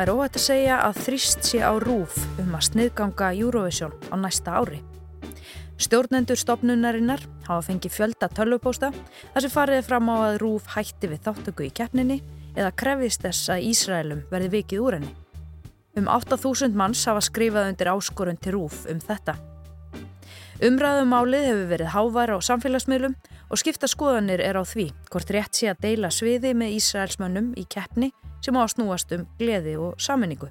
Það er óhætt að segja að þrýst sé á rúf um að sniðganga Eurovision á næsta ári. Stjórnendur stopnunarinnar hafa fengið fjölda tölvupósta þar sem fariði fram á að rúf hætti við þáttöku í keppninni eða krefist þess að Ísraelum verði vikið úr henni. Um 8000 manns hafa skrifað undir áskorun til rúf um þetta. Umræðumálið hefur verið hávar á samfélagsmiðlum og skipta skoðanir er á því hvort rétt sé að deila sviði með Ísraelsmönnum í keppni sem á að snúast um gleði og saminningu.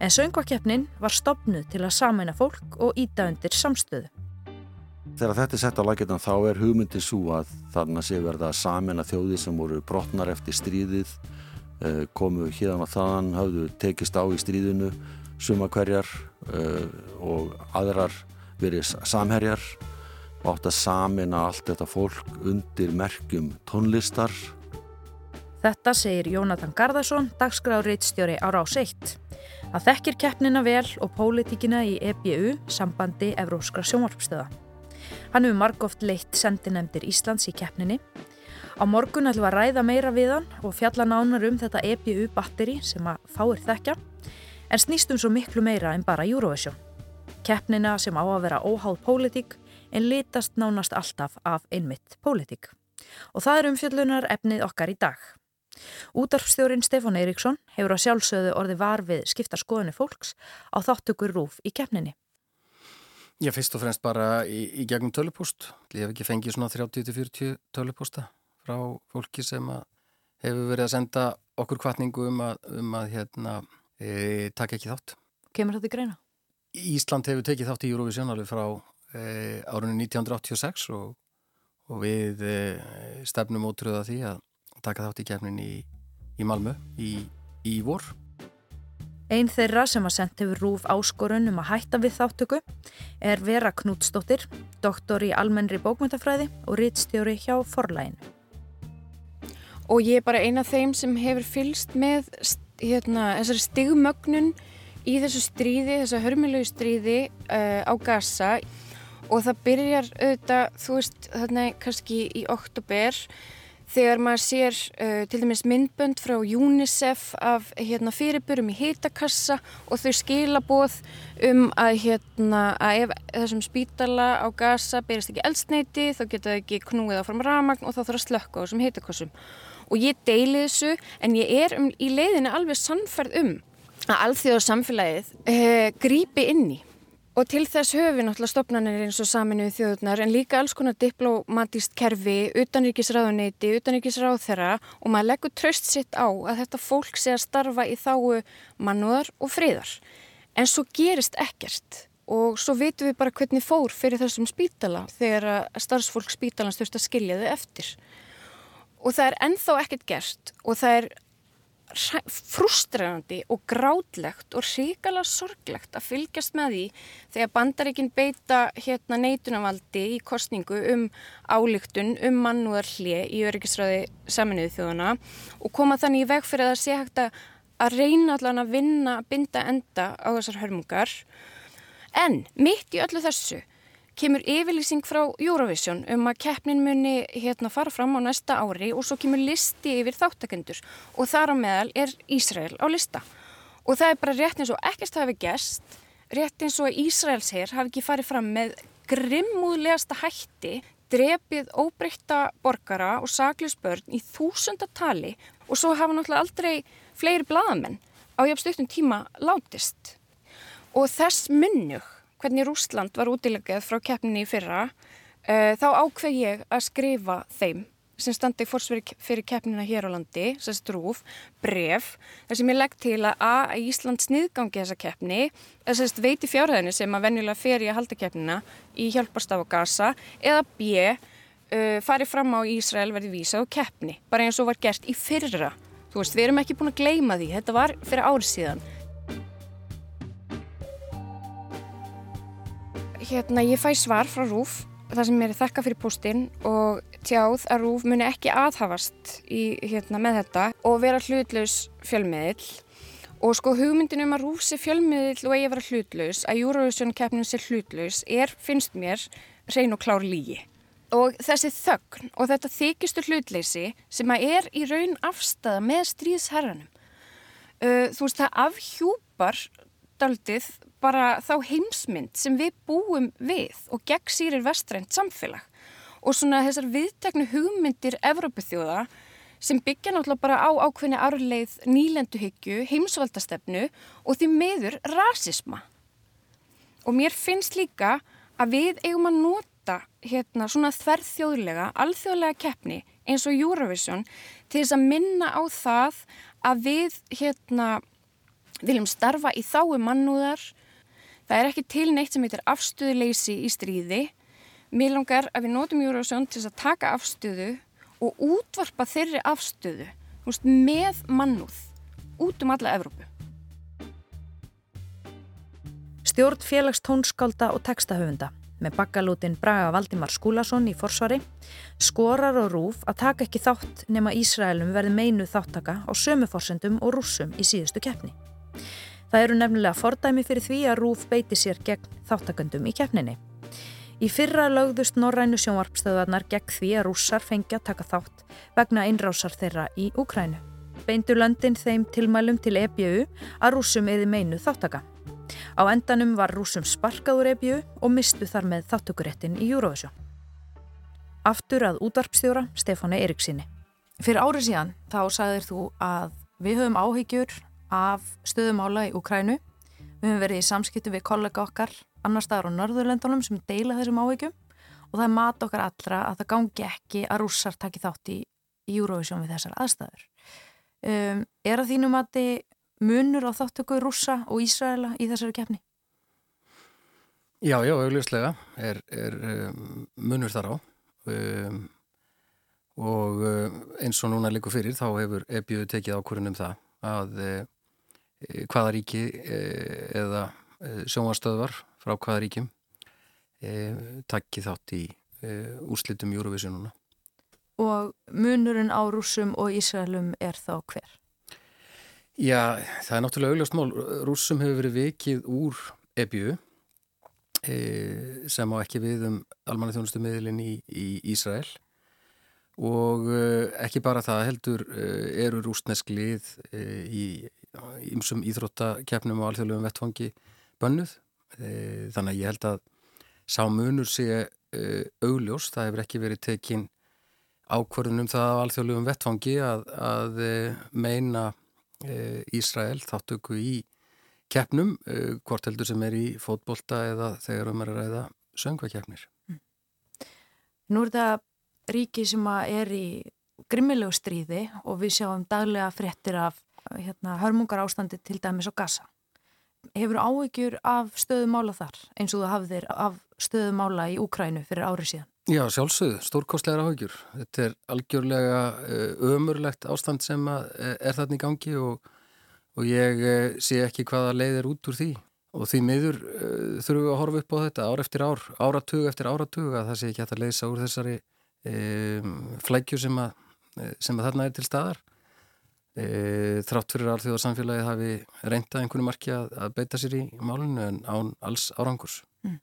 En söngvakeppnin var stopnuð til að samina fólk og íta undir samstöðu. Þegar þetta er sett á lækjarnan þá er hugmyndin svo að þarna sé verða að þjóði sem voru brotnar eftir stríðið, eh, komu hérna og þaðan, hafðu tekist á í stríðinu, suma hverjar uh, og aðrar verið samherjar og átt að samina allt þetta fólk undir merkjum tónlistar. Þetta segir Jónatan Garðarsson, dagskráriðstjóri á Rás 1. Það þekkir keppnina vel og pólitíkina í EBU, sambandi Evróskra sjónvarpstöða. Hann hefur margóft leitt sendinemdir Íslands í keppninni. Á morgun ætlum að ræða meira við hann og fjalla nánar um þetta EBU batteri sem að fáir þekka en snýstum svo miklu meira en bara Eurovision. Keppnina sem á að vera óháð pólitík en litast nánast alltaf af einmitt pólitík. Og það er umfjöllunar efnið okkar í dag. Útarfstjórin Stefán Eiríksson hefur á sjálfsögðu orði var við skipta skoðinu fólks á þáttökur rúf í keppninni. Já, fyrst og fremst bara í, í gegnum tölupúst. Ég hef ekki fengið svona 30-40 tölupústa frá fólki sem hefur verið að senda okkur kvartningu um að, um að hérna, e, taka ekki þátt. Kemur þetta í greina? Ísland hefur tekið þátt í Eurovision alveg frá e, árunni 1986 og, og við e, stefnum ótrúða því að taka þátt í kefnin í, í Malmö í, í vor. Einn þeirra sem að sendt hefur rúf áskorun um að hætta við þáttöku er Vera Knútsdóttir, doktor í almennri bókmyndafræði og rítstjóri hjá forlæginu. Og ég er bara eina af þeim sem hefur fylst með hérna, þessari stigmögnun í þessu stríði, þessu hörmilegu stríði uh, á Gaza og það byrjar auðvitað, þú veist, þarna kannski í oktober þegar maður sér uh, til dæmis myndbönd frá UNICEF af hérna, fyrirburum í hitakassa og þau skilaboð um að, hérna, að ef þessum spítala á gasa berist ekki eldsneiti þá geta þau ekki knúið áfram ramagn og þá þarf að slökka á þessum hitakassum. Og ég deili þessu en ég er um, í leiðinu alveg sannferð um að alþjóðsamfélagið uh, grípi inn í Og til þess höfum við náttúrulega stopnarnir eins og saminuð þjóðunar en líka alls konar diplomatíst kerfi, utanríkisráðuneyti, utanríkisráðherra og maður leggur tröst sitt á að þetta fólk sé að starfa í þáu mannúðar og friðar. En svo gerist ekkert og svo veitum við bara hvernig fór fyrir þessum spítala þegar starfsfólk spítalans þurft að skilja þau eftir. Og það er ennþá ekkert gert og það er frustrerandi og grátlegt og ríkala sorglegt að fylgjast með því þegar bandaríkinn beita hérna neitunarvaldi í kostningu um álíktun um mannúðar hlið í öryggisræði saminuðu þjóðana og koma þannig í veg fyrir að það sé hægt að reyna allan að vinna, binda enda á þessar hörmungar. En mitt í öllu þessu kemur yfirlýsing frá Eurovision um að keppnin muni hérna fara fram á næsta ári og svo kemur listi yfir þáttakendur og þar á meðal er Ísrael á lista. Og það er bara rétt eins og ekkert hafi gæst, rétt eins og Ísraels hér hafi ekki farið fram með grimmúðlegasta hætti, drefið óbreytta borgara og sakljusbörn í þúsundatali og svo hafa náttúrulega aldrei fleiri bladamenn á jafnstöktum tíma látist. Og þess munnug hvernig Rúsland var útilegað frá keppninni í fyrra uh, þá ákveð ég að skrifa þeim sem standi fórsveri fyrir keppnina hér á landi, þess trúf, bref, þar sem ég legg til að að Ísland sniðgangi þessa keppni, þess að veiti fjárhæðinu sem að venjulega fer í að halda keppnina í hjálpastaf og gasa, eða B. Uh, fari fram á Ísrael verði vísa og keppni, bara eins og var gert í fyrra. Þú veist, við erum ekki búin að gleima því, þetta var fyrir árið síðan. Hérna, ég fæ svar frá Rúf þar sem mér er þakka fyrir postin og tjáð að Rúf muni ekki aðhafast í, hérna, með þetta og vera hlutlaus fjölmiðil og sko hugmyndin um að Rúf sé fjölmiðil og eigi að vera hlutlaus, að Eurovision keppnin sé hlutlaus er, finnst mér, reyn og klár lígi. Og þessi þögn og þetta þykistu hlutleysi sem að er í raun afstæða með stríðsherranum uh, þú veist, það afhjúpar daldið bara þá heimsmynd sem við búum við og gegn sýrir vestrænt samfélag og svona þessar viðteknu hugmyndir Evrópuþjóða sem byggja náttúrulega bara á ákveðni arleið nýlenduhyggju, heimsvaldastefnu og því meður rasisma. Og mér finnst líka að við eigum að nota hérna svona þverðþjóðlega, alþjóðlega keppni eins og Eurovision til þess að minna á það að við hérna viljum starfa í þái mannúðar. Það er ekki til neitt sem heitir afstöðuleysi í stríði. Mér langar að við notum Eurovision til að taka afstöðu og útvarpa þeirri afstöðu veist, með mannúð út um alla Evrópu. Stjórn félags tónskálda og textahöfunda með bakkalútin Braga Valdimar Skúlason í forsvari skorar og rúf að taka ekki þátt nema Ísraelum verði meinu þáttaka á sömuforsendum og rúsum í síðustu keppni. Það eru nefnilega fordæmi fyrir því að rúf beiti sér gegn þáttakandum í keppninni. Í fyrra lögðust norrænu sjónvarpstöðarnar gegn því að rússar fengi að taka þátt vegna einrásar þeirra í Úkrænu. Beindu löndin þeim tilmælum til EBU að rússum eði meinu þáttaka. Á endanum var rússum sparkaður EBU og mistu þar með þáttökuréttin í Eurovision. Aftur að útvarpstjóra Stefáni Eiriksinni. Fyrir árið síðan þá sagðir þú að við höfum áhyggjur af stöðumála í Úkrænu. Við höfum verið í samskiptu við kollega okkar annar staðar á Norðurlöndunum sem deila þessum áhyggjum og það er mat okkar allra að það gangi ekki að rússar taki þátt í Eurovision við þessar aðstæður. Um, er að þínum að þið munur á þáttöku rússa og Ísraela í þessari keppni? Já, já, augljóslega er, er um, munur þar á um, og um, eins og núna líku fyrir þá hefur EBU tekið ákvörðunum það að hvaða ríki e, eða e, sjónvarstöðvar frá hvaða ríkjum e, takki þátt í úrslitum Eurovisionuna. Og munurinn á rúsum og Ísraelum er þá hver? Já, það er náttúrulega augljóst mál. Rúsum hefur verið vikið úr EBU sem á ekki við um almannaþjónustu miðlinn í, í Ísrael og ekki bara það heldur eru rúsnesk lið e, í ymsum íþróttakefnum og alþjóðlegum vettfangi bönnuð E, þannig að ég held að sá munur sé e, augljós, það hefur ekki verið tekin ákvörðunum það á alþjóðlegum vettfangi að, að e, meina Ísrael þáttöku í keppnum, hvort heldur sem er í fótbolta eða þegar um er að ræða söngvakeppnir. Mm. Nú er það ríki sem er í grimmilegu stríði og við sjáum daglega fréttir af hérna, hörmungar ástandi til dæmis á gassa hefur áhyggjur af stöðumála þar eins og það hafðir af stöðumála í Úkrænu fyrir árið síðan? Já, sjálfsögðu, stórkostlegar áhyggjur. Þetta er algjörlega eh, ömurlegt ástand sem eh, er þarna í gangi og, og ég eh, sé ekki hvaða leið er út úr því. Og því miður þurfum við að horfa upp á þetta ár eftir ár, áratug eftir áratug að það sé ekki hægt að leysa úr þessari um, flækju sem, sem að þarna er til staðar. E, þrátt fyrir alþjóða samfélagi hafi reynda einhvern marki að, að beita sér í málunum en án alls árangurs. Mm.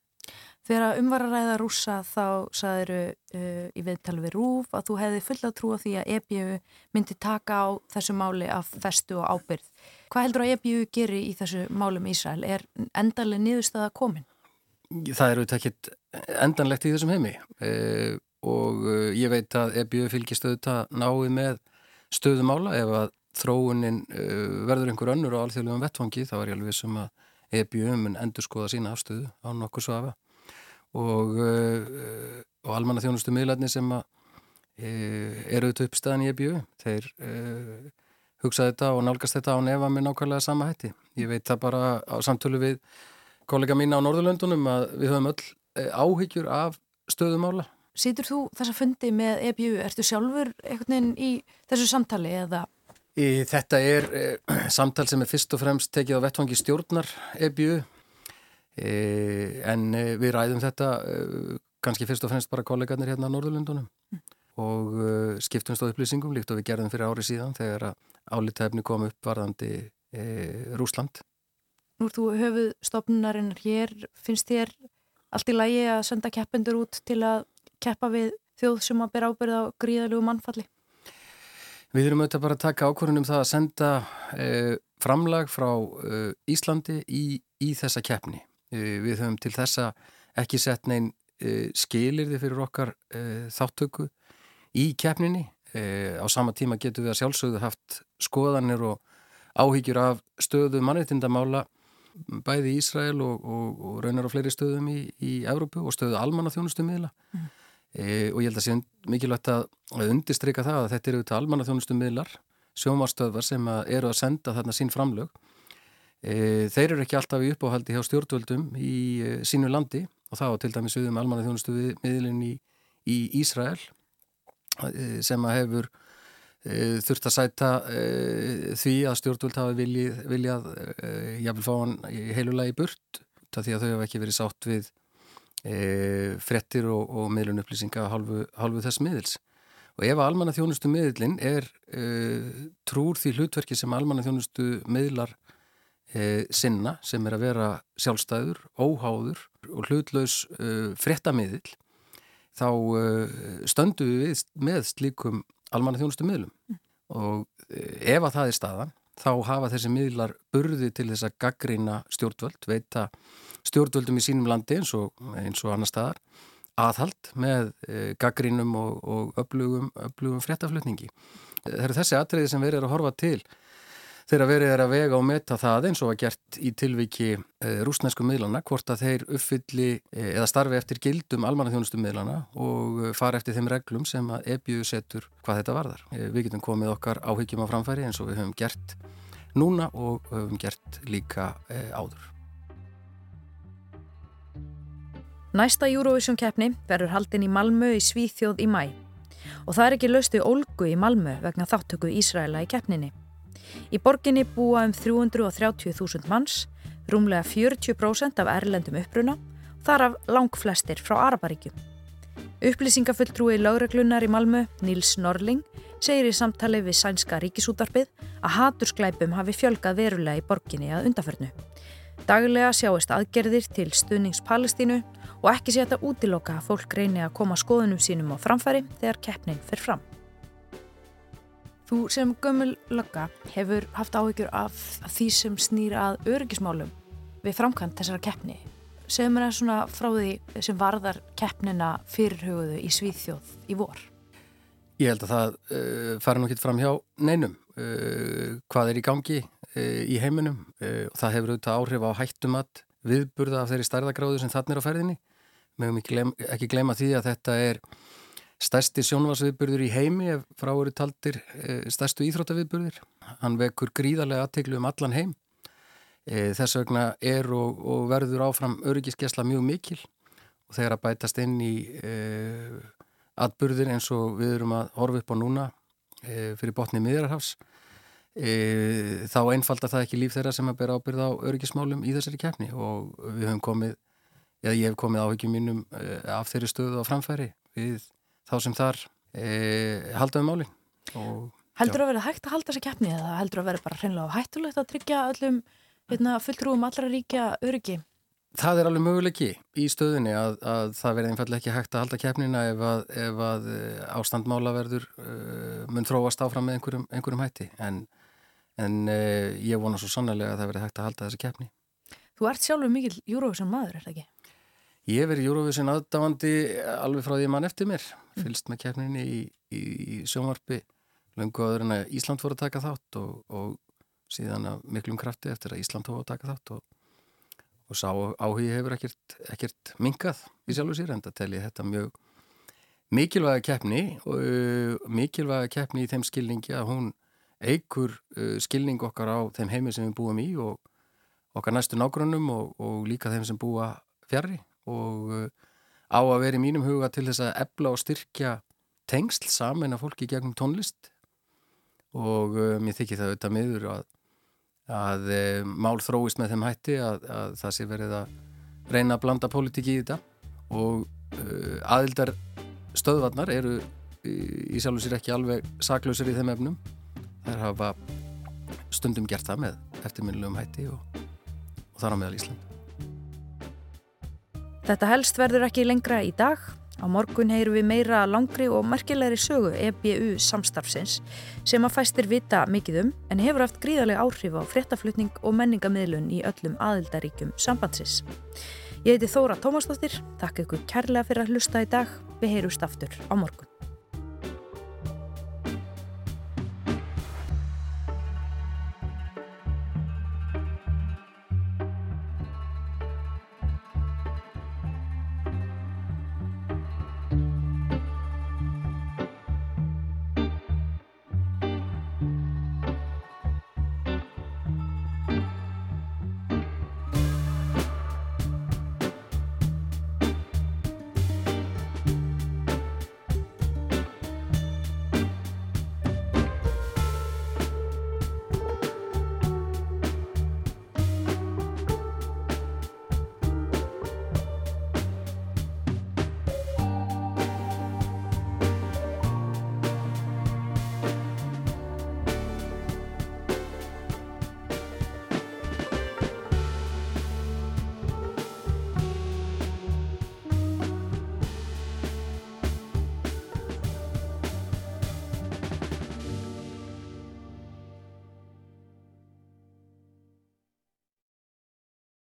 Þegar umvararæða rúsa þá saðiru uh, í viðtal við Rúf að þú hefði fulla trú á því að EBU myndi taka á þessu máli af festu og ábyrð. Hvað heldur að EBU gerir í þessu málum Ísrael? Er endanlega niðurstaða komin? Það eru takkit endanlegt í þessum heimi e, og e, ég veit að EBU fylgist auðvitað náið með stöðumála ef að þróunin uh, verður einhver önnur á alþjóðlegum vettfangi þá er ég alveg vissum að EBU mun endur skoða sína afstöðu á nokkur svafa og, uh, og almanna þjónustu miðlarni sem að uh, eru auðvitað uppstæðan í EBU þeir hugsa þetta og nálgast þetta á nefa með nákvæmlega sama hætti. Ég veit það bara á samtölu við kollega mína á Norðurlöndunum að við höfum öll áhyggjur af stöðumála. Sýtur þú þessa fundi með EBU? Ertu sjálfur einhvern veginn í þessu samtali eða Í, þetta er e, samtal sem er fyrst og fremst tekið á vettfangi stjórnar EBU e, en e, við ræðum þetta kannski fyrst og fremst bara kollegarnir hérna á Norðurlundunum mm. og skiptumst á upplýsingum líkt og við gerðum fyrir ári síðan þegar álitæfni kom upp varðandi Rúsland. Nú er þú höfuð stopnunarinn hér, finnst þér allt í lægi að senda keppendur út til að keppa við þjóð sem að bera ábyrð á gríðalögu mannfalli? Við erum auðvitað bara að taka ákvörðunum það að senda e, framlag frá uh, Íslandi í, í þessa keppni. Uh, við höfum til þessa ekki sett neinn uh, skilirði fyrir okkar uh, þáttöku í keppninni. Uh, á sama tíma getum við að sjálfsögðu haft skoðanir og áhyggjur af stöðu mannreitindamála bæði í Ísrael og, og, og raunar á fleiri stöðum í, í Evrópu og stöðu almanna þjónustu miðla mm. E, og ég held að sé mikilvægt að, undirstryka það að þetta eru auðvitað almanna þjónustu miðlar sjómarstöðvar sem að eru að senda þarna sín framlög. E, þeir eru ekki alltaf í uppáhaldi hjá stjórnvöldum í e, sínu landi og þá til dæmis auðvum almanna þjónustu miðlin í, í Ísrael e, sem að hefur Eh, þurft að sæta uh, því að stjórnvöld hafi viljað, viljað uh, jáfnvel fá hann heilulegi burt því að þau hafa ekki verið sátt við uh, frettir og, og miðlun upplýsinga halvu, halvu þess miðils og ef almanna þjónustu miðlin er trúr því hlutverki sem almanna þjónustu miðlar sinna sem er að vera sjálfstæður, óháður og hlutlaus frettamiðil þá stöndu við með slíkum almanna þjónustu miðlum mm. og eh, ef að það er staðan þá hafa þessi miðlar burði til þess að gaggrína stjórnvöld, veita stjórnvöldum í sínum landi eins og, eins og annar staðar aðhald með e, gaggrínum og, og öflugum, öflugum fréttaflutningi. Það eru þessi atriði sem verður að horfa til þegar verið er að vega og meta það eins og var gert í tilviki eh, rúsnesku miðlana, hvort að þeir uppfylli e, eða starfi eftir gildum almannaþjónustu miðlana og e, fara eftir þeim reglum sem að EBU setur hvað þetta varðar. Við getum komið okkar áhyggjum á framfæri eins og við höfum gert núna og höfum gert líka áður. Næsta Eurovision keppni verður haldin í Malmö í Svíþjóð í mæ og það er ekki laustu Olgu í Malmö vegna þáttöku Ísraela í keppninni. Í borginni búa um 330.000 manns, rúmlega 40% af erlendum uppruna, þar af lang flestir frá Araparíkjum. Upplýsingafulltrúi lauraglunar í Malmö, Níls Norling, segir í samtali við sænska ríkisútarpið að hatursklæpum hafi fjölgað verulega í borginni að undaförnu. Daglega sjáist aðgerðir til stuðnings Palestínu og ekki sé þetta útiloka að fólk reyni að koma skoðunum sínum á framfæri þegar keppnin fyrir fram. Þú sem gömul lögga hefur haft áhyggjur af því sem snýra að öryggismálum við framkvæmt þessara keppni. Segð mér það svona frá því sem varðar keppnina fyrirhugðu í Svíþjóð í vor. Ég held að það uh, fara nú ekki fram hjá neinum uh, hvað er í gangi uh, í heiminum það hefur auðvitað áhrif á hættumat viðburða af þeirri stærðagráðu sem þannig er á ferðinni. Mögum ekki glema því að þetta er stærsti sjónvarsviðburður í heimi ef frá eru taldir eh, stærstu íþróttaviðburður. Hann vekur gríðarlega aðteglu um allan heim. Eh, þess vegna er og, og verður áfram öryggiskesla mjög mikil og þegar að bætast inn í eh, atburðir eins og við erum að horfa upp á núna fyrir botni miðrarhafs eh, þá einfaldar það ekki líf þeirra sem að bera ábyrð á öryggismálum í þessari kefni og við höfum komið, eða ég hef komið áhyggjum mínum af þeirri stöðu á framfæri við þá sem þar e, haldaðu máli og, Heldur það að vera hægt að halda þessa keppni eða heldur að vera bara hreinlega hættulegt að tryggja öllum hérna, fulltrúum allra ríkja öryggi? Það er alveg möguleiki í stöðunni að, að það verði einfallega ekki hægt að halda keppnina ef að, ef að e, ástandmála verður uh, mun þróast áfram með einhverjum, einhverjum hætti en, en uh, ég vona svo sannlega að það verði hægt að halda þessa keppni. Þú ert sjálfur mikil júrófisam maður, er það ekki? Ég verið Eurovision aðdáandi alveg frá því mann eftir mér, fylst með keppninni í, í, í sjónvarpi lungu aður en að Ísland fór að taka þátt og, og síðan að miklum krafti eftir að Ísland fór að taka þátt og, og sá áhugi hefur ekkert, ekkert mingað í sjálfu sér en það telli þetta mjög mikilvæga keppni og uh, mikilvæga keppni í þeim skilningi að hún eigur uh, skilning okkar á þeim heimir sem við búum í og okkar næstu nágrunum og, og líka þeim sem búa fjari og uh, á að vera í mínum huga til þess að ebla og styrkja tengsl saman af fólki gegnum tónlist. Og uh, mér þykir það auðvitað miður að, að uh, mál þróist með þeim hætti að, að það sé verið að reyna að blanda pólitíki í þetta. Og aðildar stöðvarnar eru í sjálf og sér ekki alveg saklausir í þeim efnum. Þær hafa stundum gert það með eftirminnilegum hætti og, og þar á meðal Ísland Þetta helst verður ekki lengra í dag. Á morgun heyru við meira langri og merkilegri sögu EBU samstarfsins sem að fæstir vita mikið um en hefur haft gríðarlega áhrif á fréttaflutning og menningamidlun í öllum aðildaríkjum sambandsins. Ég heiti Þóra Tómasdóttir, takk ykkur kærlega fyrir að hlusta í dag, við heyrust aftur á morgun.